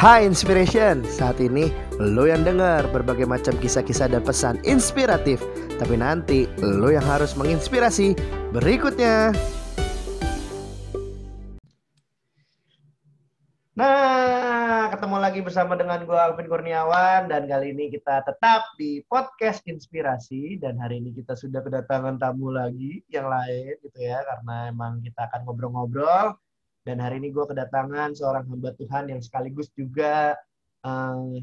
Hai Inspiration, saat ini lo yang dengar berbagai macam kisah-kisah dan pesan inspiratif. Tapi nanti lo yang harus menginspirasi. Berikutnya. Nah, ketemu lagi bersama dengan gue Alvin Kurniawan dan kali ini kita tetap di podcast inspirasi dan hari ini kita sudah kedatangan tamu lagi yang lain gitu ya karena emang kita akan ngobrol-ngobrol dan hari ini gue kedatangan seorang hamba Tuhan yang sekaligus juga um,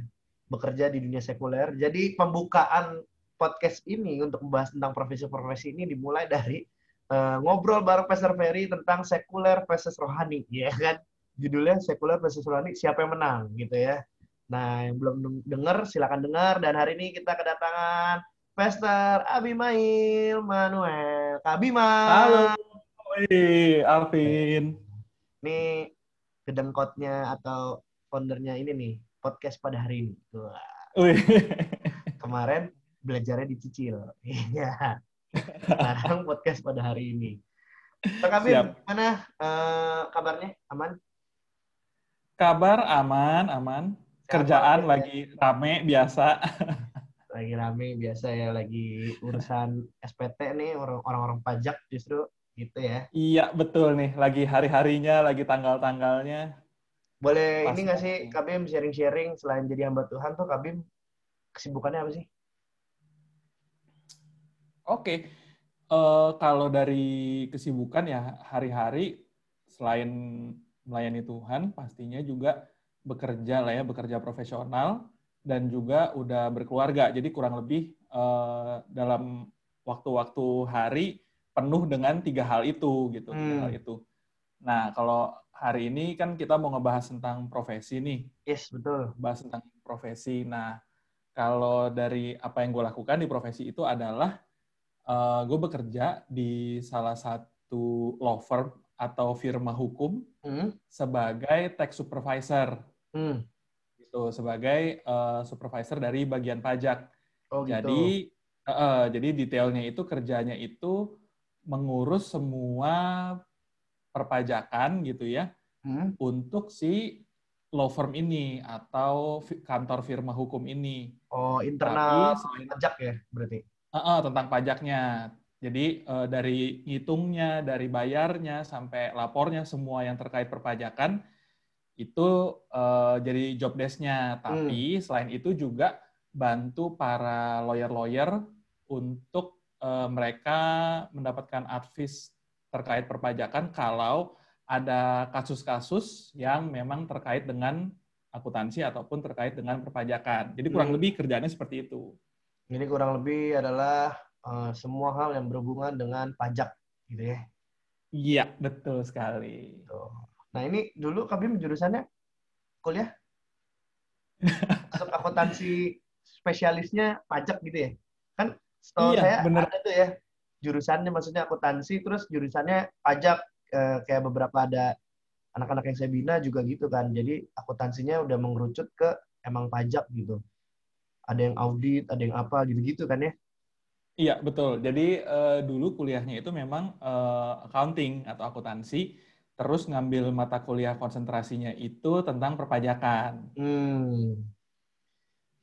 bekerja di dunia sekuler. Jadi pembukaan podcast ini untuk membahas tentang profesi-profesi ini dimulai dari uh, ngobrol bareng Pastor Ferry tentang sekuler versus rohani, ya kan? Judulnya sekuler versus rohani, siapa yang menang gitu ya. Nah, yang belum dengar silakan dengar dan hari ini kita kedatangan Pastor Abimail Manuel. Kak Abima. Halo. Hey, Alvin ini kedengkotnya atau foundernya ini nih podcast pada hari ini. Wah. Kemarin belajarnya dicicil. Iya. Sekarang podcast pada hari ini. Pak Kabir, gimana uh, kabarnya? Aman? Kabar aman, aman. Kerjaan ya? lagi rame biasa. lagi rame biasa ya, lagi urusan SPT nih orang-orang pajak justru gitu ya. Iya, betul nih. Lagi hari-harinya, lagi tanggal-tanggalnya. Boleh Pas ini nggak sih Kabim sharing-sharing selain jadi hamba Tuhan tuh Kabim kesibukannya apa sih? Oke. Uh, kalau dari kesibukan ya hari-hari selain melayani Tuhan pastinya juga bekerja lah ya, bekerja profesional dan juga udah berkeluarga. Jadi kurang lebih uh, dalam waktu-waktu hari penuh dengan tiga hal itu gitu hmm. tiga hal itu nah kalau hari ini kan kita mau ngebahas tentang profesi nih yes betul bahas tentang profesi nah kalau dari apa yang gue lakukan di profesi itu adalah uh, gue bekerja di salah satu law firm atau firma hukum hmm. sebagai tax supervisor hmm. gitu sebagai uh, supervisor dari bagian pajak oh, gitu. jadi uh, jadi detailnya itu kerjanya itu mengurus semua perpajakan gitu ya hmm? untuk si law firm ini atau kantor firma hukum ini. Oh, internal Tapi, pajak ya berarti? Uh, uh, tentang pajaknya. Jadi uh, dari ngitungnya, dari bayarnya sampai lapornya semua yang terkait perpajakan itu uh, jadi job desk-nya. Tapi hmm. selain itu juga bantu para lawyer-lawyer untuk uh, mereka mendapatkan advis terkait perpajakan kalau ada kasus-kasus yang memang terkait dengan akuntansi ataupun terkait dengan perpajakan. Jadi kurang hmm. lebih kerjanya seperti itu. Ini kurang lebih adalah uh, semua hal yang berhubungan dengan pajak, gitu ya? Iya, betul sekali. Tuh. Nah ini dulu kami jurusannya kuliah akuntansi spesialisnya pajak gitu ya? Setahu iya, saya bener. ada tuh ya jurusannya maksudnya akuntansi terus jurusannya pajak eh, kayak beberapa ada anak-anak yang saya bina juga gitu kan. Jadi akuntansinya udah mengerucut ke emang pajak gitu. Ada yang audit, ada yang apa gitu-gitu kan ya. Iya, betul. Jadi uh, dulu kuliahnya itu memang uh, accounting atau akuntansi, terus ngambil mata kuliah konsentrasinya itu tentang perpajakan. Hmm.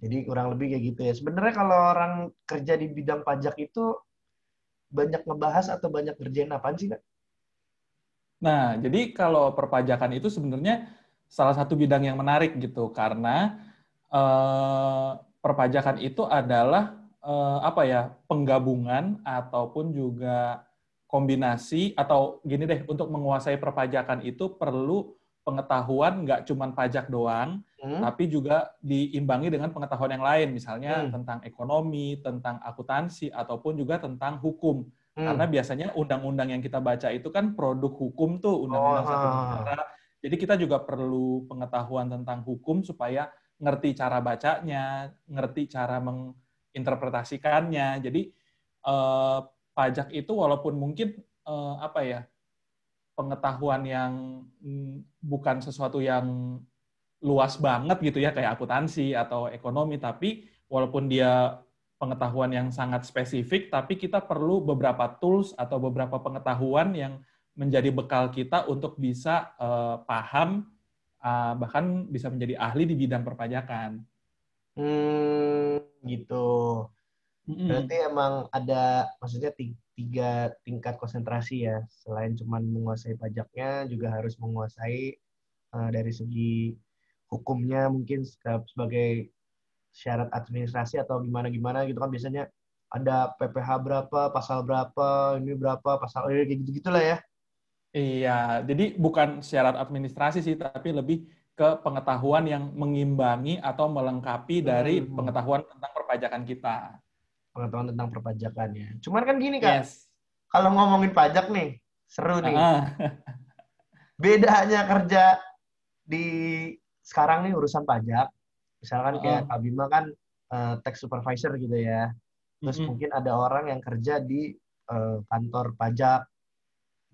Jadi kurang lebih kayak gitu ya. Sebenarnya kalau orang kerja di bidang pajak itu banyak ngebahas atau banyak kerjain apa sih, Kak? Nah, jadi kalau perpajakan itu sebenarnya salah satu bidang yang menarik gitu karena eh, perpajakan itu adalah eh, apa ya penggabungan ataupun juga kombinasi atau gini deh untuk menguasai perpajakan itu perlu pengetahuan nggak cuma pajak doang, hmm. tapi juga diimbangi dengan pengetahuan yang lain, misalnya hmm. tentang ekonomi, tentang akuntansi, ataupun juga tentang hukum. Hmm. Karena biasanya undang-undang yang kita baca itu kan produk hukum tuh, undang-undang oh. satu negara. Jadi kita juga perlu pengetahuan tentang hukum supaya ngerti cara bacanya, ngerti cara menginterpretasikannya. Jadi eh, pajak itu walaupun mungkin eh, apa ya pengetahuan yang mm, bukan sesuatu yang luas banget gitu ya kayak akuntansi atau ekonomi tapi walaupun dia pengetahuan yang sangat spesifik tapi kita perlu beberapa tools atau beberapa pengetahuan yang menjadi bekal kita untuk bisa uh, paham uh, bahkan bisa menjadi ahli di bidang perpajakan. Hmm, gitu. Berarti mm emang ada maksudnya tiga tingkat konsentrasi ya. Selain cuma menguasai pajaknya, juga harus menguasai uh, dari segi hukumnya mungkin sebagai syarat administrasi atau gimana gimana gitu kan biasanya ada PPH berapa, pasal berapa, ini berapa, pasal ini kayak gitu gitulah ya. Iya, jadi bukan syarat administrasi sih, tapi lebih ke pengetahuan yang mengimbangi atau melengkapi dari hmm. pengetahuan tentang perpajakan kita. Pengetahuan tentang perpajakannya. Cuman kan gini kan, yes. kalau ngomongin pajak nih, seru nih. Uh. Bedanya kerja di sekarang nih urusan pajak, misalkan kayak uh. Kak Bima kan uh, tax supervisor gitu ya. Terus mm -hmm. mungkin ada orang yang kerja di uh, kantor pajak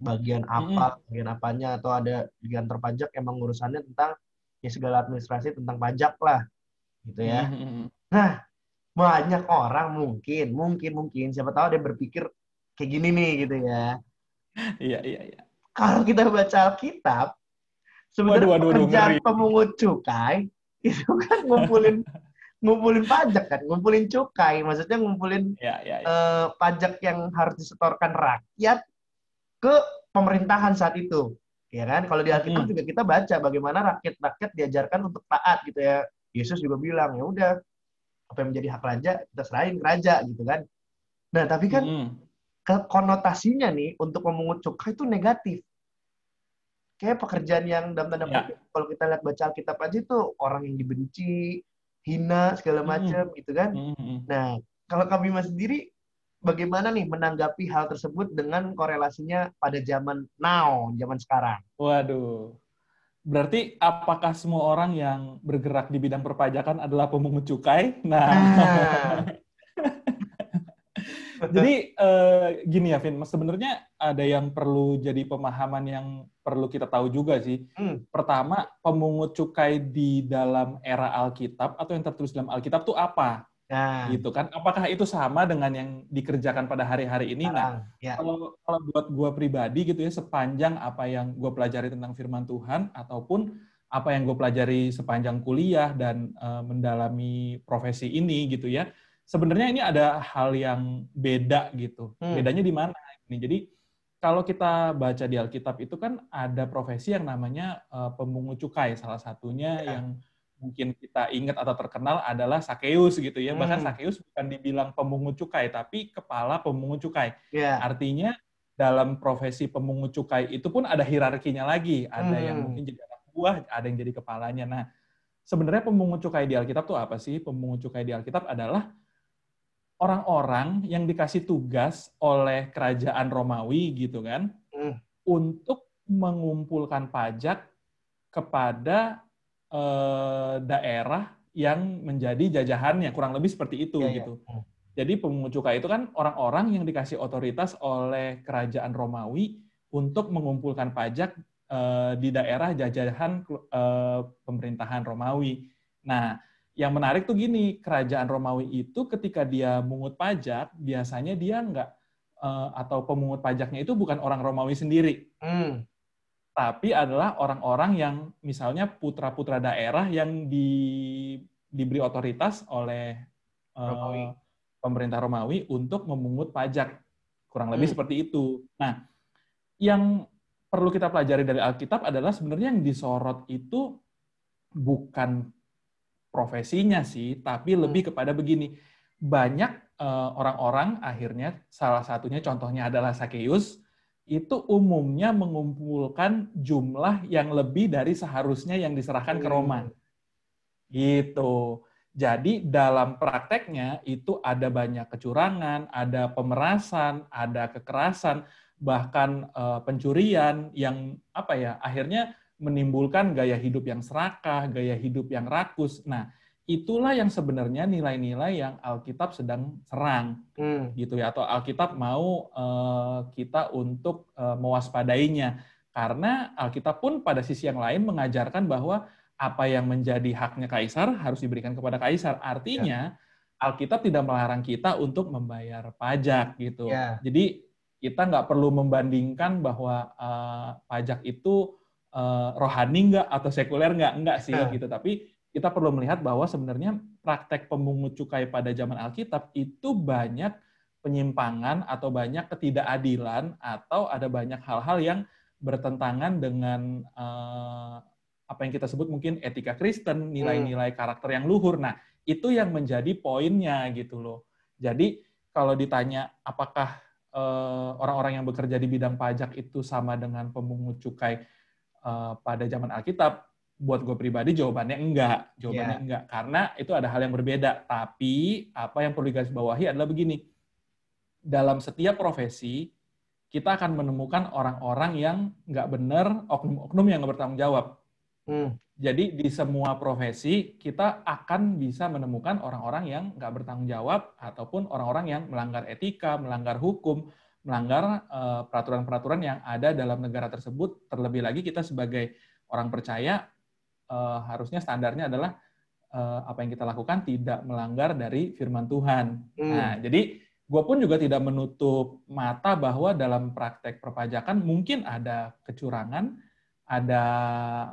bagian apa, mm-hmm. bagian apanya atau ada di kantor pajak emang urusannya tentang ya segala administrasi tentang pajak lah, gitu ya. Mm-hmm. Nah, banyak orang mungkin, mungkin, mungkin siapa tahu dia berpikir kayak gini nih gitu ya. Iya, iya, iya. Kalau kita baca Alkitab, sebenarnya pekerjaan pemungut cukai itu kan ngumpulin ngumpulin pajak kan, ngumpulin cukai, maksudnya ngumpulin ya, ya, ya. Uh, pajak yang harus disetorkan rakyat ke pemerintahan saat itu. Ya kan? Kalau di Alkitab hmm. juga kita baca bagaimana rakyat-rakyat diajarkan untuk taat gitu ya. Yesus juga bilang, ya udah apa yang menjadi hak raja kita serahin ke raja gitu kan. Nah, tapi kan hmm. konotasinya nih untuk memungut cukai itu negatif. Kayak pekerjaan yang dalam tanda ya. kutip ya. kalau kita lihat baca Alkitab aja itu orang yang dibenci, hina segala macam hmm. gitu kan. Hmm. Nah, kalau kami sendiri bagaimana nih menanggapi hal tersebut dengan korelasinya pada zaman now, zaman sekarang? Waduh. Berarti apakah semua orang yang bergerak di bidang perpajakan adalah pemungut cukai? Nah. nah. jadi eh, gini ya, Vin, sebenarnya ada yang perlu jadi pemahaman yang perlu kita tahu juga sih. Hmm. Pertama, pemungut cukai di dalam era Alkitab atau yang tertulis dalam Alkitab itu apa? Nah. Gitu kan. Apakah itu sama dengan yang dikerjakan pada hari-hari ini? Nah, ya. kalau kalau buat gue pribadi gitu ya, sepanjang apa yang gue pelajari tentang firman Tuhan ataupun apa yang gue pelajari sepanjang kuliah dan uh, mendalami profesi ini gitu ya, sebenarnya ini ada hal yang beda gitu. Hmm. Bedanya di mana? Ini jadi kalau kita baca di Alkitab itu kan ada profesi yang namanya uh, pemungut cukai, salah satunya ya. yang mungkin kita ingat atau terkenal adalah Sakeus gitu ya. Hmm. Bahkan Sakeus bukan dibilang pemungut cukai, tapi kepala pemungut cukai. Yeah. Artinya dalam profesi pemungut cukai itu pun ada hierarkinya lagi. Ada hmm. yang mungkin jadi anak buah, ada yang jadi kepalanya. Nah, sebenarnya pemungut cukai di Alkitab itu apa sih? Pemungut cukai di Alkitab adalah orang-orang yang dikasih tugas oleh kerajaan Romawi gitu kan, hmm. untuk mengumpulkan pajak kepada eh, daerah yang menjadi jajahannya kurang lebih seperti itu ya, gitu. Ya. Jadi pemungut cukai itu kan orang-orang yang dikasih otoritas oleh kerajaan Romawi untuk mengumpulkan pajak eh, di daerah jajahan eh, pemerintahan Romawi. Nah, yang menarik tuh gini, kerajaan Romawi itu ketika dia mungut pajak, biasanya dia nggak eh, atau pemungut pajaknya itu bukan orang Romawi sendiri. Hmm tapi adalah orang-orang yang misalnya putra-putra daerah yang di, diberi otoritas oleh Romawi. Uh, pemerintah Romawi untuk memungut pajak. Kurang lebih hmm. seperti itu. Nah, yang perlu kita pelajari dari Alkitab adalah sebenarnya yang disorot itu bukan profesinya sih, tapi hmm. lebih kepada begini. Banyak uh, orang-orang akhirnya, salah satunya contohnya adalah Sakeus, itu umumnya mengumpulkan jumlah yang lebih dari seharusnya yang diserahkan ke Roma. Hmm. Gitu. Jadi dalam prakteknya itu ada banyak kecurangan, ada pemerasan, ada kekerasan, bahkan uh, pencurian yang apa ya akhirnya menimbulkan gaya hidup yang serakah, gaya hidup yang rakus. Nah, itulah yang sebenarnya nilai-nilai yang Alkitab sedang serang hmm. gitu ya atau Alkitab mau uh, kita untuk uh, mewaspadainya karena Alkitab pun pada sisi yang lain mengajarkan bahwa apa yang menjadi haknya kaisar harus diberikan kepada kaisar artinya ya. Alkitab tidak melarang kita untuk membayar pajak gitu ya. jadi kita nggak perlu membandingkan bahwa uh, pajak itu uh, rohani nggak atau sekuler nggak nggak sih Nah. gitu tapi kita perlu melihat bahwa sebenarnya praktek pemungut cukai pada zaman Alkitab itu banyak penyimpangan atau banyak ketidakadilan atau ada banyak hal-hal yang bertentangan dengan uh, apa yang kita sebut mungkin etika Kristen, nilai-nilai karakter yang luhur. Nah, itu yang menjadi poinnya gitu loh. Jadi kalau ditanya apakah uh, orang-orang yang bekerja di bidang pajak itu sama dengan pemungut cukai uh, pada zaman Alkitab, buat gue pribadi jawabannya enggak, jawabannya Yeah. enggak karena itu ada hal yang berbeda. Tapi apa yang perlu digarisbawahi adalah begini, dalam setiap profesi kita akan menemukan orang-orang yang nggak benar, oknum-oknum yang nggak bertanggung jawab. Hmm. Jadi di semua profesi kita akan bisa menemukan orang-orang yang nggak bertanggung jawab ataupun orang-orang yang melanggar etika, melanggar hukum, melanggar eh, peraturan-peraturan yang ada dalam negara tersebut. Terlebih lagi kita sebagai orang percaya eh, harusnya standarnya adalah eh, apa yang kita lakukan tidak melanggar dari firman Tuhan. Hmm. Nah, jadi gue pun juga tidak menutup mata bahwa dalam praktek perpajakan mungkin ada kecurangan, ada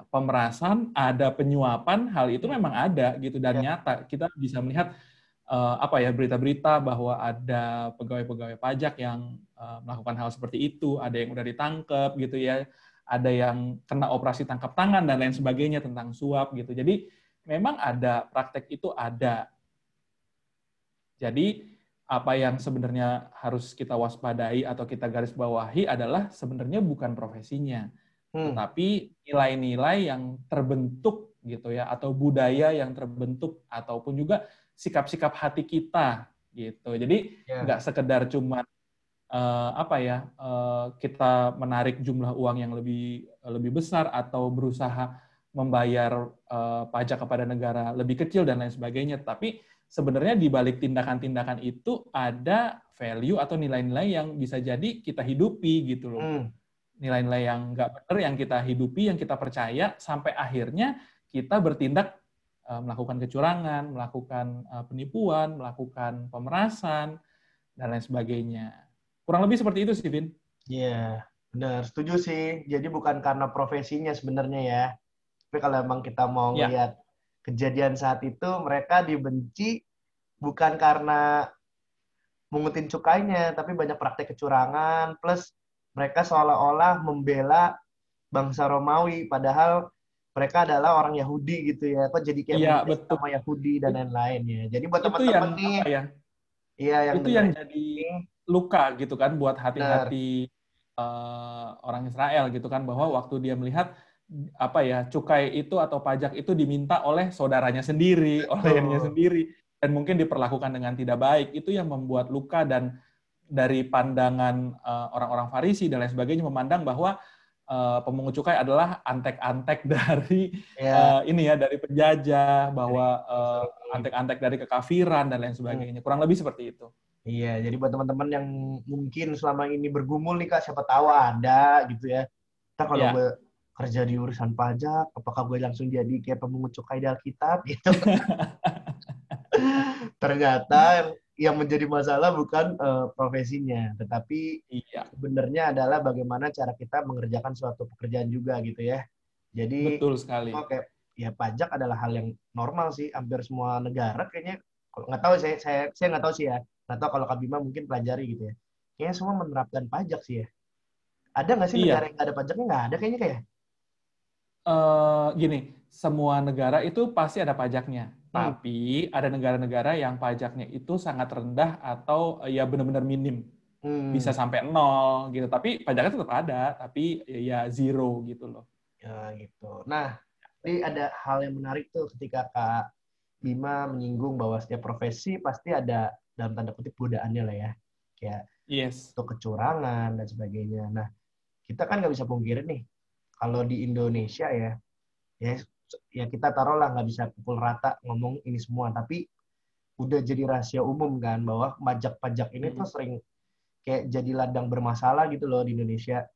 pemerasan, ada penyuapan, hal itu memang ada gitu dan Ya. nyata. Kita bisa melihat eh, apa ya berita-berita bahwa ada pegawai-pegawai pajak yang eh, melakukan hal seperti itu, ada yang udah ditangkap gitu ya, ada yang kena operasi tangkap tangan dan lain sebagainya tentang suap gitu. Jadi memang ada praktek itu ada. Jadi apa yang sebenarnya harus kita waspadai atau kita garis bawahi adalah sebenarnya bukan profesinya, Hmm. tetapi nilai-nilai yang terbentuk gitu ya atau budaya yang terbentuk ataupun juga sikap-sikap hati kita gitu. Jadi Ya. nggak sekedar cuma eh, apa ya eh, kita menarik jumlah uang yang lebih lebih besar atau berusaha membayar eh, pajak kepada negara lebih kecil dan lain sebagainya, tapi sebenarnya di balik tindakan-tindakan itu ada value atau nilai-nilai yang bisa jadi kita hidupi gitu loh Hmm. nilai-nilai yang nggak benar yang kita hidupi, yang kita percaya, sampai akhirnya kita bertindak eh, melakukan kecurangan, melakukan eh, penipuan, melakukan pemerasan, dan lain sebagainya. Kurang lebih seperti itu sih, Vin. Iya, benar. Setuju sih. Jadi bukan karena profesinya sebenarnya ya. Tapi kalau emang kita mau Ya. lihat kejadian saat itu, mereka dibenci bukan karena mungutin cukainya, tapi banyak praktek kecurangan, plus mereka seolah-olah membela bangsa Romawi, padahal mereka adalah orang Yahudi gitu ya. Kok jadi kayak Iya, menjadi betul. sama Yahudi dan lain-lain ya. Jadi buat teman-teman nih, ya? iya yang itu yang jadi luka gitu kan buat hati-hati eh, orang Israel gitu kan bahwa waktu dia melihat apa ya cukai itu atau pajak itu diminta oleh saudaranya sendiri, Betul. oleh dirinya sendiri. Dan mungkin diperlakukan dengan tidak baik. Itu yang membuat luka dan dari pandangan eh, orang-orang Farisi dan lain sebagainya memandang bahwa eh, pemungut cukai adalah antek-antek dari ya, eh, ini ya dari penjajah bahwa Dari- antek-antek dari kekafiran dan lain sebagainya. Kurang lebih seperti itu. Iya, jadi buat teman-teman yang mungkin selama ini bergumul nih kak, siapa tahu ada gitu ya. Ntar kalau Iya. gue kerja di urusan pajak, apakah gue langsung jadi kayak pemungut cukai di Alkitab gitu? Ternyata yang menjadi masalah bukan eh, profesinya, tetapi Iya, sebenarnya adalah bagaimana cara kita mengerjakan suatu pekerjaan juga gitu ya. Jadi betul sekali. Oke, ya pajak adalah hal yang normal sih, hampir semua negara kayaknya. Kalau nggak tahu saya saya saya nggak tahu sih ya. Tahu kalau Kak Bima mungkin pelajari gitu ya. Kayaknya semua menerapkan pajak sih ya. Ada nggak sih Iya. negara yang nggak ada pajaknya? Nggak ada kayaknya kayak. eh gini, semua negara itu pasti ada pajaknya. Hmm. Tapi ada negara-negara yang pajaknya itu sangat rendah atau eh, ya benar-benar minim. Hmm, Bisa sampai nol gitu. Tapi pajaknya tetap ada, tapi ya zero gitu loh. ya gitu. Nah, tadi ada hal yang menarik tuh ketika Kak Bima menyinggung bahwa setiap profesi pasti ada dalam tanda kutip godaannya lah ya. Kayak Yes. atau kecurangan dan sebagainya. Nah, kita kan nggak bisa pungkiri nih, kalau di Indonesia ya, ya, ya kita taruhlah nggak bisa pukul rata ngomong ini semua, tapi udah jadi rahasia umum kan bahwa pajak-pajak ini tuh Mhm. sering kayak jadi ladang bermasalah gitu loh di Indonesia.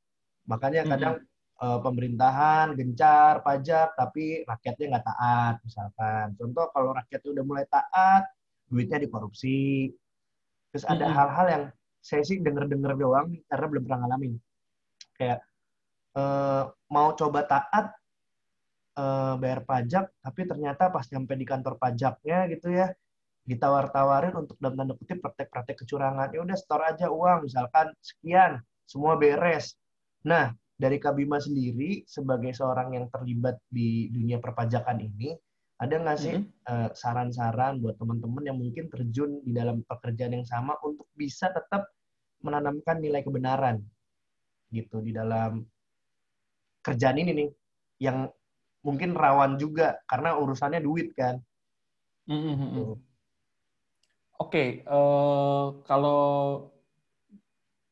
Makanya kadang eh, pemerintahan gencar pajak, tapi rakyatnya nggak taat misalkan. Contoh kalau rakyatnya udah mulai taat, duitnya dikorupsi. Terus ada Mhm. hal-hal yang saya sih denger-denger doang karena belum pernah ngalamin. Kayak uh, mau coba taat uh, bayar pajak, tapi ternyata pas nyampe di kantor pajaknya gitu ya, ditawar-tawarin untuk dalam tanda kutip praktek-praktek kecurangan. Ya udah store aja uang, misalkan sekian, semua beres. Nah, dari Kabima sendiri sebagai seorang yang terlibat di dunia perpajakan ini, ada nggak sih mm-hmm. saran-saran buat teman-teman yang mungkin terjun di dalam pekerjaan yang sama untuk bisa tetap menanamkan nilai kebenaran gitu di dalam kerjaan ini nih yang mungkin rawan juga karena urusannya duit kan. Mm-hmm. Gitu. Oke, okay, uh, eh, kalau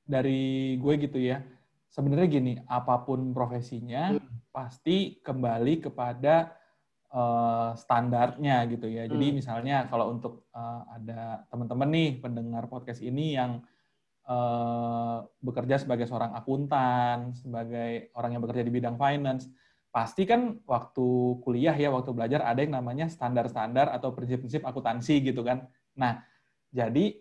dari gue gitu ya, sebenarnya gini, apa pun profesinya hmm. pasti kembali kepada uh, standarnya gitu ya. Jadi hmm. misalnya kalau untuk uh, ada teman-teman nih pendengar podcast ini yang uh, bekerja sebagai seorang akuntan, sebagai orang yang bekerja di bidang finance, pasti kan waktu kuliah ya, waktu belajar ada yang namanya standar-standar atau prinsip-prinsip akuntansi gitu kan. Nah, jadi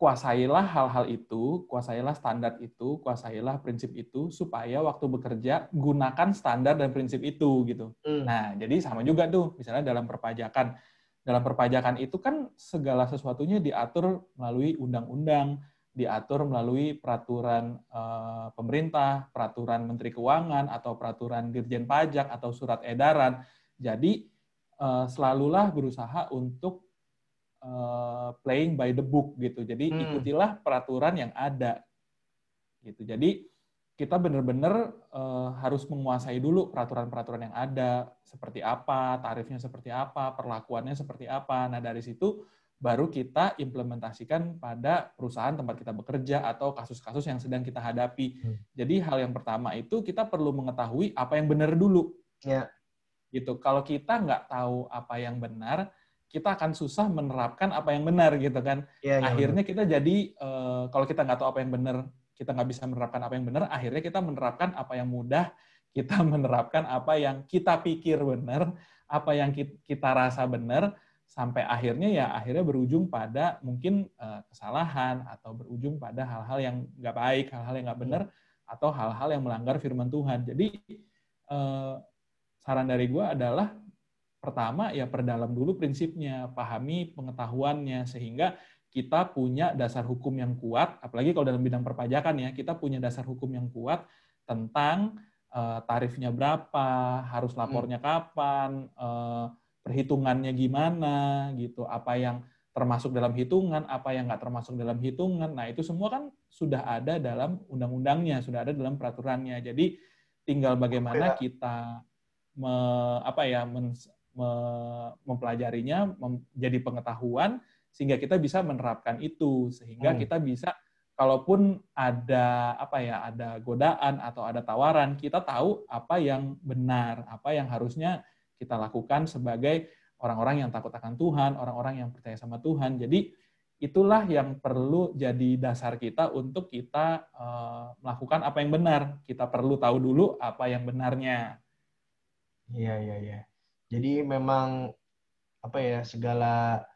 kuasailah hal-hal itu, kuasailah standar itu, kuasailah prinsip itu supaya waktu bekerja gunakan standar dan prinsip itu gitu. Hmm. Nah, jadi sama juga tuh misalnya dalam perpajakan. Dalam perpajakan itu kan segala sesuatunya diatur melalui undang-undang, diatur melalui peraturan uh, pemerintah, peraturan Menteri Keuangan atau peraturan Dirjen Pajak atau surat edaran. Jadi uh, selalulah berusaha untuk uh, playing by the book gitu. Jadi hmm. ikutilah peraturan yang ada gitu. Jadi kita benar-benar uh, harus menguasai dulu peraturan-peraturan yang ada, seperti apa, tarifnya seperti apa, perlakuannya seperti apa. Nah dari situ baru kita implementasikan pada perusahaan tempat kita bekerja atau kasus-kasus yang sedang kita hadapi. Hmm. Jadi hal yang pertama itu kita perlu mengetahui apa yang benar dulu. Ya. Gitu. Kalau kita nggak tahu apa yang benar, kita akan susah menerapkan apa yang benar gitu kan. Ya, ya, akhirnya kita jadi uh, kalau kita nggak tahu apa yang benar, kita nggak bisa menerapkan apa yang benar, akhirnya kita menerapkan apa yang mudah, kita menerapkan apa yang kita pikir benar, apa yang kita rasa benar, sampai akhirnya ya akhirnya berujung pada mungkin uh, kesalahan atau berujung pada hal-hal yang nggak baik, hal-hal yang nggak benar, atau hal-hal yang melanggar firman Tuhan. Jadi uh, saran dari gue adalah Pertama, ya perdalam dulu prinsipnya, pahami pengetahuannya, sehingga kita punya dasar hukum yang kuat, apalagi kalau dalam bidang perpajakan ya, kita punya dasar hukum yang kuat tentang uh, tarifnya berapa, harus hmm. lapornya kapan, uh, perhitungannya gimana, gitu, apa yang termasuk dalam hitungan, apa yang nggak termasuk dalam hitungan. Nah, itu semua kan sudah ada dalam undang-undangnya, sudah ada dalam peraturannya. Jadi tinggal bagaimana kita me, apa ya men, mempelajarinya menjadi pengetahuan sehingga kita bisa menerapkan itu. Sehingga hmm. kita bisa kalaupun ada apa ya ada godaan atau ada tawaran kita tahu apa yang benar apa yang harusnya kita lakukan sebagai orang-orang yang takut akan Tuhan orang-orang yang percaya sama Tuhan. Jadi itulah yang perlu jadi dasar kita untuk kita uh, melakukan apa yang benar. Kita perlu tahu dulu apa yang benarnya. Iya iya iya jadi memang apa ya segala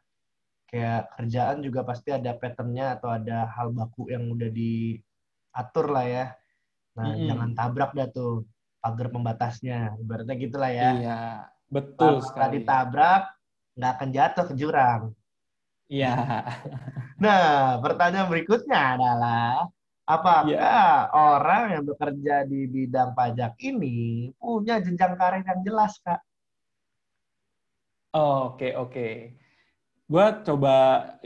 kayak kerjaan juga pasti ada patternnya atau ada hal baku yang udah diatur lah ya. Nah, mm -hmm. jangan tabrak dah tuh pagar pembatasnya. Ibaratnya gitulah ya. Iya, betul Kalau sekali. ditabrak, nggak akan jatuh ke jurang. Iya. Nah, pertanyaan berikutnya adalah apakah ya. orang yang bekerja di bidang pajak ini punya jenjang karir yang jelas, Kak? Oh, oke, oke. Gue coba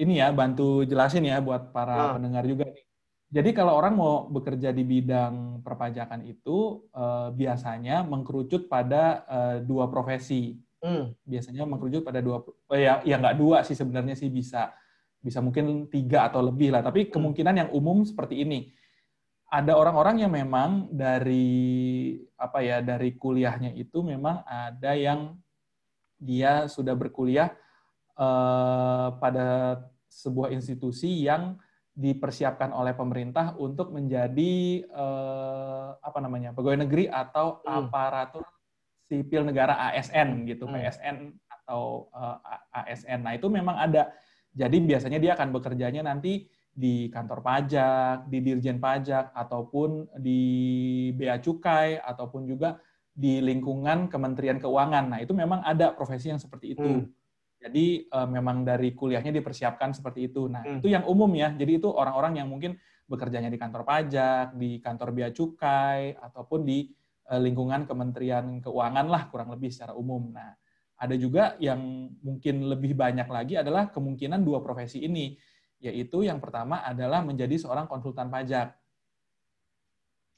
ini ya, bantu jelasin ya buat para oh. pendengar juga nih. Jadi kalau orang mau bekerja di bidang perpajakan itu uh, biasanya mengkerucut pada uh, dua profesi. Hmm. Biasanya mengkerucut pada dua, oh ya, ya nggak dua sih sebenarnya sih bisa, bisa mungkin tiga atau lebih lah. Tapi hmm. kemungkinan yang umum seperti ini. Ada orang-orang yang memang dari apa ya dari kuliahnya itu memang ada yang dia sudah berkuliah uh, pada sebuah institusi yang dipersiapkan oleh pemerintah untuk menjadi uh, apa namanya pegawai negeri atau hmm. aparatur sipil negara ASN gitu hmm. PSN atau uh, eh, ASN. Nah itu memang ada. Jadi biasanya dia akan bekerjanya nanti di kantor pajak, di dirjen pajak, ataupun di bea cukai, ataupun juga di lingkungan Kementerian Keuangan. Nah, itu memang ada profesi yang seperti itu. Hmm. Jadi uh, memang dari kuliahnya dipersiapkan seperti itu. Nah, hmm. itu yang umum ya. Jadi itu orang-orang yang mungkin bekerjanya di kantor pajak, di kantor bea cukai, ataupun di uh, lingkungan Kementerian Keuangan lah kurang lebih secara umum. Nah, ada juga yang mungkin lebih banyak lagi adalah kemungkinan dua profesi ini yaitu yang pertama adalah menjadi seorang konsultan pajak.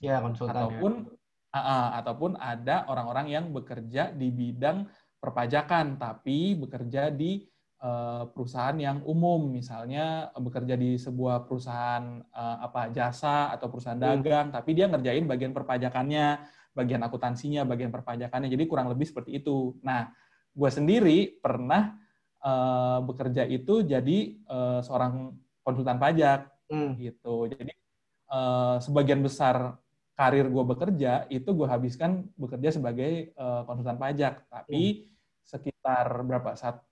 Ya, konsultan. Ya. Ataupun ya. Uh, ataupun ada orang-orang yang bekerja di bidang perpajakan tapi bekerja di uh, perusahaan yang umum, misalnya bekerja di sebuah perusahaan uh, apa jasa atau perusahaan hmm. dagang, tapi dia ngerjain bagian perpajakannya, bagian akuntansinya, bagian perpajakannya. Jadi kurang lebih seperti itu. Nah, gue sendiri pernah uh, bekerja itu jadi uh, seorang konsultan pajak hmm. gitu. Jadi uh, sebagian besar karir gue bekerja itu gue habiskan bekerja sebagai uh, konsultan pajak. Tapi hmm. sekitar berapa saat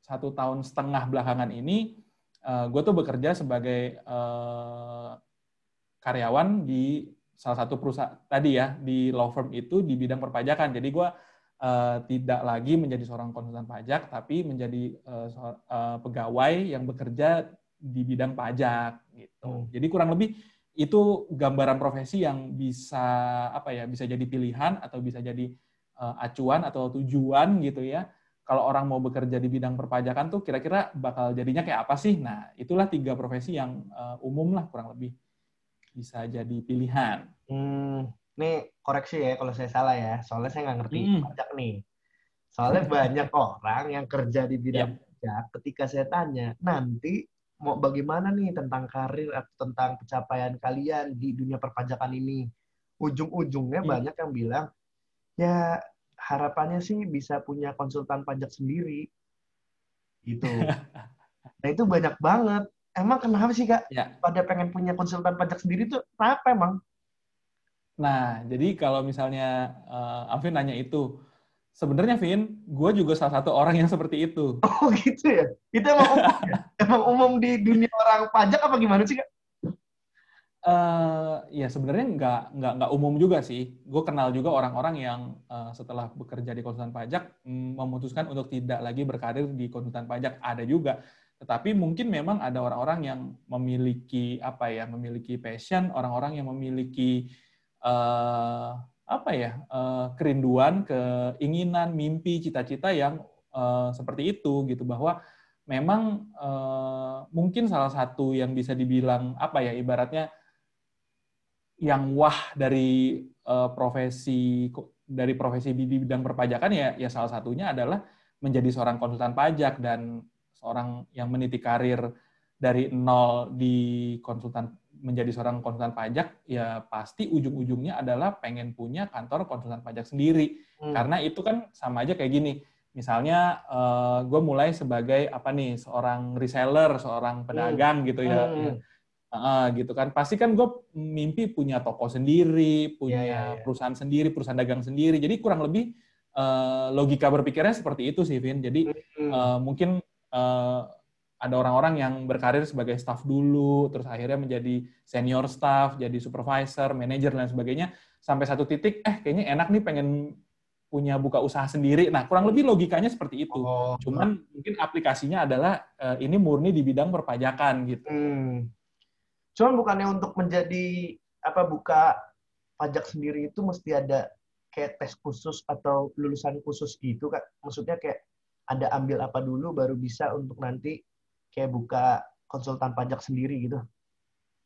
satu tahun setengah belakangan ini uh, gue tuh bekerja sebagai uh, karyawan di salah satu perusahaan tadi ya di law firm itu di bidang perpajakan. Jadi gue uh, tidak lagi menjadi seorang konsultan pajak, tapi menjadi uh, uh, pegawai yang bekerja di bidang pajak gitu. Hmm. Jadi kurang lebih itu gambaran profesi yang bisa apa ya bisa jadi pilihan atau bisa jadi uh, acuan atau tujuan gitu ya. Kalau orang mau bekerja di bidang perpajakan tuh kira-kira bakal jadinya kayak apa sih? Nah, itulah tiga profesi yang uh, umum lah kurang lebih bisa jadi pilihan. Hmm, Nih koreksi ya kalau saya salah ya, soalnya saya nggak ngerti hmm. pajak nih. Soalnya banyak orang yang kerja di bidang yeah. pajak. Ketika saya tanya, nanti mau bagaimana nih tentang karir atau tentang pencapaian kalian di dunia perpajakan ini? Ujung-ujungnya yeah. banyak yang bilang, ya harapannya sih bisa punya konsultan pajak sendiri. Gitu. nah itu banyak banget. Emang kenapa sih kak? Ya. Pada pengen punya konsultan pajak sendiri tuh kenapa emang? Nah, jadi kalau misalnya uh, Alvin nanya itu, sebenarnya Vin, gue juga salah satu orang yang seperti itu. Oh gitu ya? Itu emang umum, ya? emang umum di dunia orang pajak apa gimana sih kak? Uh, ya sebenarnya nggak nggak nggak umum juga sih. Gue kenal juga orang-orang yang uh, setelah bekerja di konsultan pajak mm, memutuskan untuk tidak lagi berkarir di konsultan pajak. Ada juga, tetapi mungkin memang ada orang-orang yang memiliki apa ya, memiliki passion, orang-orang yang memiliki uh, apa ya uh, kerinduan, keinginan, mimpi, cita-cita yang uh, seperti itu gitu. Bahwa memang uh, mungkin salah satu yang bisa dibilang apa ya ibaratnya yang wah dari uh, profesi dari profesi di bidang perpajakan ya ya salah satunya adalah menjadi seorang konsultan pajak dan seorang yang meniti karir dari nol di konsultan menjadi seorang konsultan pajak, ya pasti ujung-ujungnya adalah pengen punya kantor konsultan pajak sendiri. Hmm. Karena itu kan sama aja kayak gini. Misalnya uh, gue mulai sebagai apa nih seorang reseller, seorang hmm. pedagang hmm. gitu ya. Hmm. ya. Uh, gitu kan. Pasti kan gue mimpi punya toko sendiri, punya yeah, yeah, yeah. perusahaan sendiri, perusahaan dagang sendiri. Jadi kurang lebih uh, logika berpikirnya seperti itu sih, Vin. Jadi hmm. uh, mungkin uh, ada orang-orang yang berkarir sebagai staff dulu, terus akhirnya menjadi senior staff, jadi supervisor, manager dan sebagainya, sampai satu titik, eh kayaknya enak nih pengen punya buka usaha sendiri. Nah, kurang lebih logikanya seperti itu. Oh. Cuman mungkin aplikasinya adalah uh, ini murni di bidang perpajakan gitu. Hmm. Cuman bukannya untuk menjadi apa buka pajak sendiri itu mesti ada kayak tes khusus atau lulusan khusus gitu kak? Maksudnya kayak ada ambil apa dulu baru bisa untuk nanti kayak buka konsultan pajak sendiri gitu.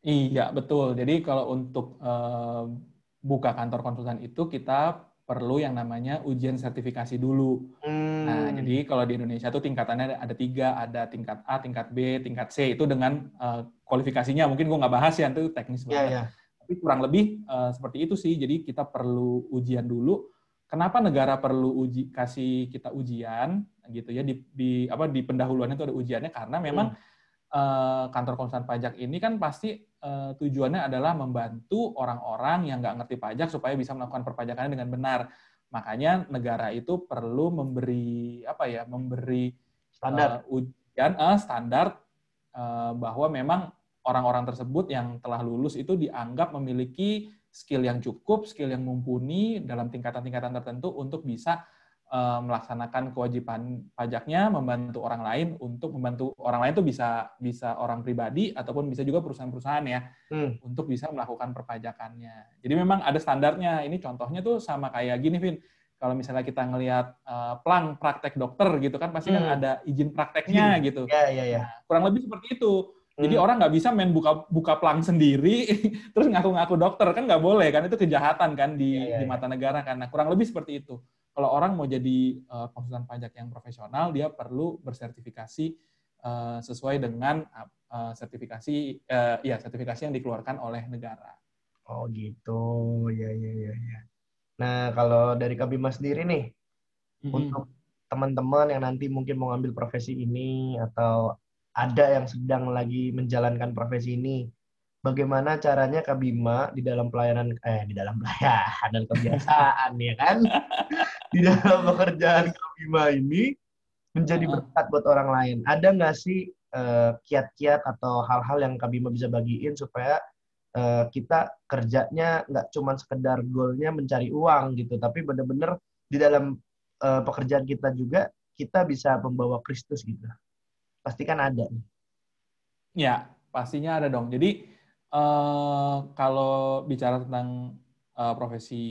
Iya, betul. Jadi kalau untuk uh, buka kantor konsultan itu kita perlu yang namanya ujian sertifikasi dulu. Hmm. Nah, jadi kalau di Indonesia itu tingkatannya ada, tiga, ada tingkat A, tingkat B, tingkat C. Itu dengan uh, kualifikasinya. Mungkin gue nggak bahas ya, itu teknis banget. Yeah, yeah. Tapi kurang lebih uh, seperti itu sih. Jadi kita perlu ujian dulu. Kenapa negara perlu uji kasih kita ujian? Gitu ya di, di apa di pendahuluan itu ada ujiannya karena memang hmm. uh, kantor konsultan pajak ini kan pasti uh, tujuannya adalah membantu orang-orang yang nggak ngerti pajak supaya bisa melakukan perpajakannya dengan benar. Makanya negara itu perlu memberi apa ya memberi standar uh, ujian uh, standar uh, bahwa memang orang-orang tersebut yang telah lulus itu dianggap memiliki skill yang cukup, skill yang mumpuni dalam tingkatan-tingkatan tertentu untuk bisa melaksanakan kewajiban pajaknya, membantu orang lain untuk membantu orang lain itu bisa bisa orang pribadi ataupun bisa juga perusahaan-perusahaan ya hmm. untuk bisa melakukan perpajakannya. Jadi memang ada standarnya. Ini contohnya tuh sama kayak gini, Vin. Kalau misalnya kita ngelihat uh, plang praktek dokter gitu kan pasti kan hmm. kan ada izin prakteknya hmm. gitu. Ya, ya, ya. Nah, kurang lebih seperti itu. Jadi hmm. orang nggak bisa main buka buka plang sendiri terus ngaku-ngaku dokter kan nggak boleh kan itu kejahatan kan di ya, ya, di ya. mata negara kan. Nah, kurang lebih seperti itu kalau orang mau jadi uh, konsultan pajak yang profesional, dia perlu bersertifikasi uh, sesuai dengan uh, sertifikasi, uh, ya sertifikasi yang dikeluarkan oleh negara. Oh gitu, ya ya ya ya. Nah kalau dari Kabima sendiri nih, mm-hmm. untuk teman-teman yang nanti mungkin mau ngambil profesi ini atau ada yang sedang lagi menjalankan profesi ini, bagaimana caranya Kak Bima di dalam pelayanan eh di dalam pelayanan dan kebiasaan ya kan di dalam pekerjaan Kak Bima ini menjadi berkat buat orang lain. Ada nggak sih uh, kiat-kiat atau hal-hal yang Kak Bima bisa bagiin supaya uh, kita kerjanya nggak cuma sekedar goalnya mencari uang gitu, tapi benar-benar di dalam uh, pekerjaan kita juga kita bisa membawa Kristus gitu. Pasti kan ada. Ya, pastinya ada dong. Jadi Uh, kalau bicara tentang uh, profesi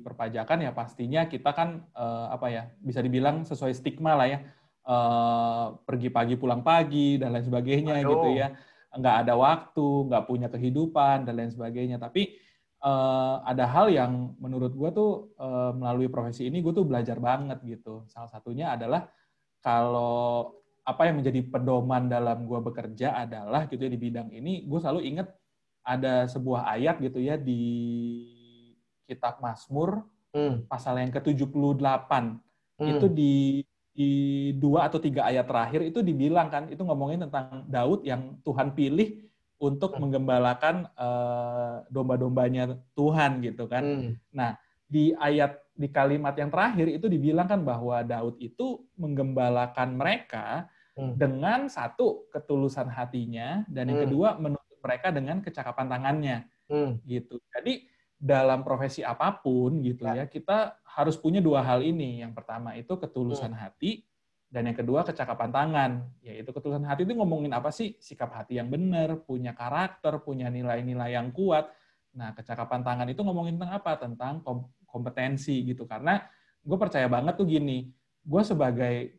perpajakan ya pastinya kita kan uh, apa ya bisa dibilang sesuai stigma lah ya. Uh, pergi pagi pulang pagi dan lain sebagainya Aduh. gitu ya. Nggak ada waktu nggak punya kehidupan dan lain sebagainya. Tapi uh, ada hal yang menurut gue tuh uh, melalui profesi ini gue tuh belajar banget gitu. Salah satunya adalah kalau apa yang menjadi pedoman dalam gue bekerja adalah gitu ya di bidang ini gue selalu inget ada sebuah ayat gitu ya di kitab Mazmur hmm. pasal yang ke-78. Hmm. Itu di di dua atau tiga ayat terakhir itu dibilang kan itu ngomongin tentang Daud yang Tuhan pilih untuk hmm. menggembalakan uh, domba-dombanya Tuhan gitu kan. Hmm. Nah, di ayat di kalimat yang terakhir itu dibilang kan bahwa Daud itu menggembalakan mereka hmm. dengan satu ketulusan hatinya dan yang hmm. kedua menurut mereka dengan kecakapan tangannya hmm. gitu. Jadi dalam profesi apa pun gitu ya. ya kita harus punya dua hal ini. Yang pertama itu ketulusan hmm. hati dan yang kedua kecakapan tangan. Yaitu ketulusan hati itu ngomongin apa sih? Sikap hati yang benar, punya karakter, punya nilai-nilai yang kuat. Nah, kecakapan tangan itu ngomongin tentang apa? Tentang kompetensi gitu. Karena gue percaya banget tuh gini, gue sebagai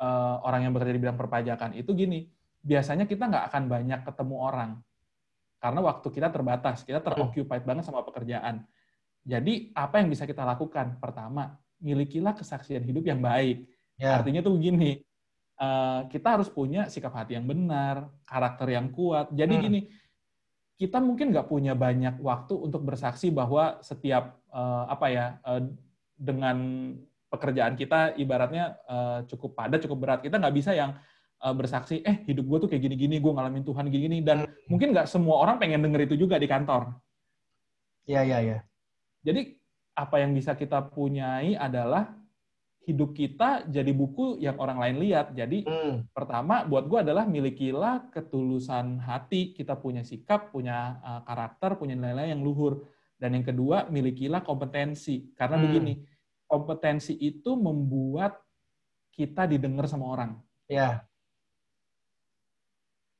uh, orang yang bekerja di bidang perpajakan itu gini, biasanya kita nggak akan banyak ketemu orang karena waktu kita terbatas, kita teroccupied banget sama pekerjaan. Jadi apa yang bisa kita lakukan? Pertama, milikilah kesaksian hidup yang baik. Yeah. Artinya tuh begini, uh, kita harus punya sikap hati yang benar, karakter yang kuat. Jadi hmm. gini, kita mungkin nggak punya banyak waktu untuk bersaksi bahwa setiap uh, apa ya uh, dengan pekerjaan kita ibaratnya uh, cukup padat, cukup berat. Kita nggak bisa yang uh, bersaksi, eh hidup gue tuh kayak gini-gini, gue ngalamin Tuhan gini-gini, dan hmm. mungkin nggak semua orang pengen denger itu juga di kantor. Iya, iya, iya. Jadi apa yang bisa kita punyai adalah hidup kita jadi buku yang orang lain lihat. Jadi hmm. pertama buat gue adalah milikilah ketulusan hati, kita punya sikap, punya uh, karakter, punya nilai-nilai yang luhur. Dan yang kedua, milikilah kompetensi. Karena hmm. begini, kompetensi itu membuat kita didengar sama orang. Ya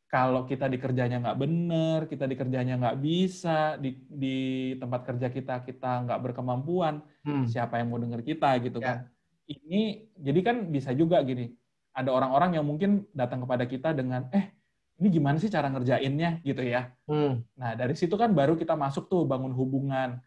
kalau kita di kerjanya nggak benar, kita di kerjanya nggak bisa, di, di tempat kerja kita kita nggak berkemampuan, hmm. siapa yang mau dengar kita gitu ya. kan? Ini jadi kan bisa juga gini, ada orang-orang yang mungkin datang kepada kita dengan, eh ini gimana sih cara ngerjainnya gitu ya? Hmm. Nah dari situ kan baru kita masuk tuh bangun hubungan.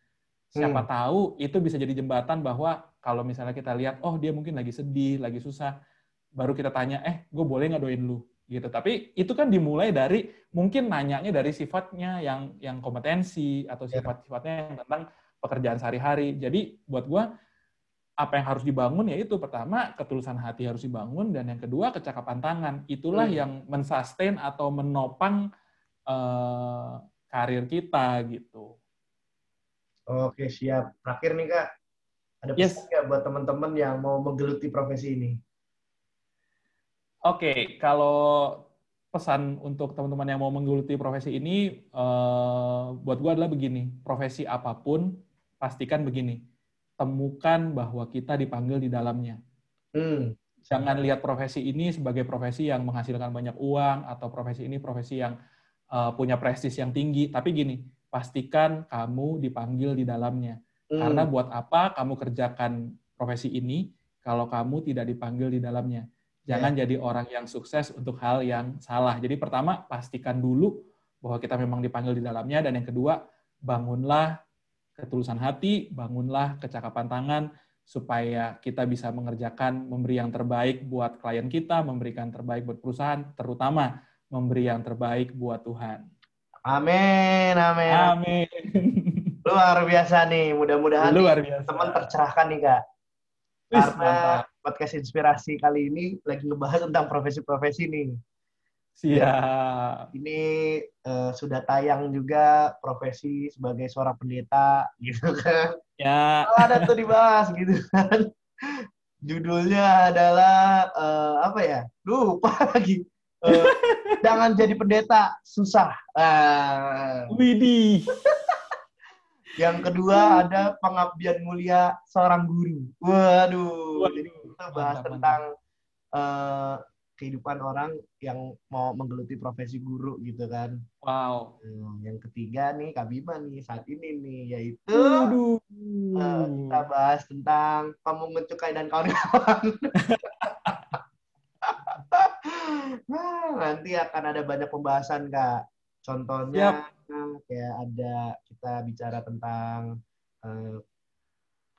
Siapa hmm. tahu itu bisa jadi jembatan bahwa kalau misalnya kita lihat, oh dia mungkin lagi sedih, lagi susah, baru kita tanya, eh gue boleh nggak doain lu? Gitu. Tapi itu kan dimulai dari mungkin nanyanya dari sifatnya yang yang kompetensi atau ya. sifat-sifatnya yang tentang pekerjaan sehari-hari. Jadi buat gue apa yang harus dibangun ya itu pertama ketulusan hati harus dibangun dan yang kedua kecakapan tangan. Itulah hmm. yang mensustain atau menopang uh, karir kita gitu. Oke siap. Terakhir nih kak, ada pesan yes. buat teman-teman yang mau menggeluti profesi ini? Oke, okay, kalau pesan untuk teman-teman yang mau menggeluti profesi ini, uh, buat gue adalah begini, profesi apa pun, pastikan begini, temukan bahwa kita dipanggil di dalamnya. Hmm. Jangan lihat profesi ini sebagai profesi yang menghasilkan banyak uang, atau profesi ini profesi yang uh, punya prestis yang tinggi, tapi gini, pastikan kamu dipanggil di dalamnya. Hmm. Karena buat apa kamu kerjakan profesi ini kalau kamu tidak dipanggil di dalamnya? Jangan yeah. jadi orang yang sukses untuk hal yang salah. Jadi pertama, pastikan dulu bahwa kita memang dipanggil di dalamnya. Dan yang kedua, bangunlah ketulusan hati, bangunlah kecakapan tangan, supaya kita bisa mengerjakan, memberi yang terbaik buat klien kita, memberikan terbaik buat perusahaan, terutama memberi yang terbaik buat Tuhan. Amin, amin. Amin. Luar biasa nih, mudah-mudahan teman tercerahkan nih kak. Karena podcast inspirasi kali ini lagi ngebahas tentang profesi-profesi nih. Siap. Ini uh, sudah tayang juga profesi sebagai seorang pendeta gitu kan. Ya. Oh, ada tuh dibahas gitu kan. Judulnya adalah uh, apa ya? Lupa lagi. Uh, jangan jadi pendeta susah. Uh. Widih. Yang kedua ada pengabdian mulia seorang guru. Waduh. Waduh. Jadi kita bahas mantap, tentang Uh, kehidupan orang yang mau menggeluti profesi guru gitu kan. Wow. Hmm, yang ketiga nih Kak Bima nih saat ini nih yaitu uh, kita bahas tentang pemungut cukai dan kawan-kawan. nah, nanti akan ada banyak pembahasan Kak. Contohnya yep. kayak ada kita bicara tentang uh,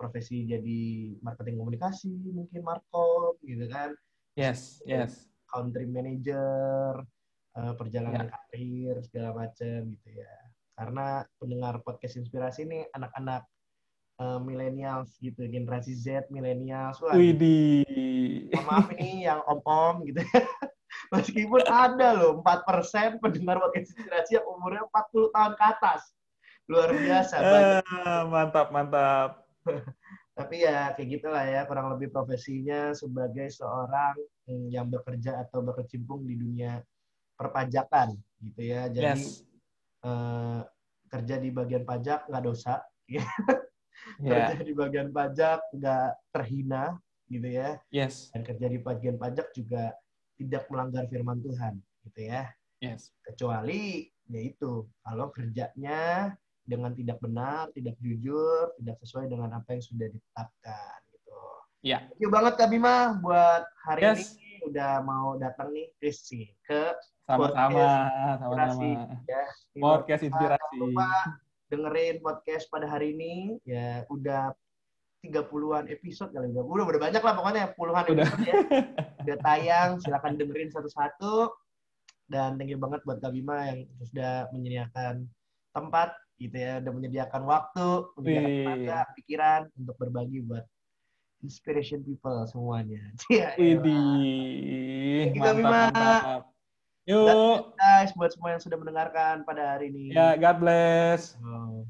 profesi jadi marketing komunikasi, mungkin markom gitu kan. Yes, yes. Country manager, uh, perjalanan yeah. karir segala macam gitu ya. Karena pendengar podcast inspirasi ini anak-anak uh, millennials gitu, generasi Z, millennials. Widih. Maaf ini yang om-om gitu. Meskipun ada loh 4% pendengar podcast inspirasi yang umurnya 40 tahun ke atas. Luar biasa. Uh, mantap, mantap. Tapi ya kayak gitulah ya, kurang lebih profesinya sebagai seorang hmm, yang bekerja atau berkecimpung di dunia perpajakan gitu ya. Jadi yes. uh, kerja di bagian pajak nggak dosa. yeah. kerja di bagian pajak nggak terhina gitu ya. Yes. Dan kerja di bagian pajak juga tidak melanggar firman Tuhan, gitu ya. Yes. Kecuali yaitu kalau kerjanya dengan tidak benar, tidak jujur, tidak sesuai dengan apa yang sudah ditetapkan, gitu. Ya. Thank you banget Kak Bima buat hari yes. ini udah mau datang nih sih ke sama-sama, sama-sama. Ya, podcast inspirasi. Lupa dengerin podcast pada hari ini ya udah 30-an episode kali udah. Udah, udah banyak lah pokoknya puluhan udah. episode ya. Udah tayang, silakan dengerin satu-satu. Dan thank you banget buat Kak Bima yang sudah menyediakan tempat gitu ya, udah menyediakan waktu, menyediakan tenaga, pikiran untuk berbagi buat inspiration people semuanya. Iya. Widih. Mantap, Bima. mantap. Yuk. guys buat semua yang sudah mendengarkan pada hari ini. Ya, God bless. Oh.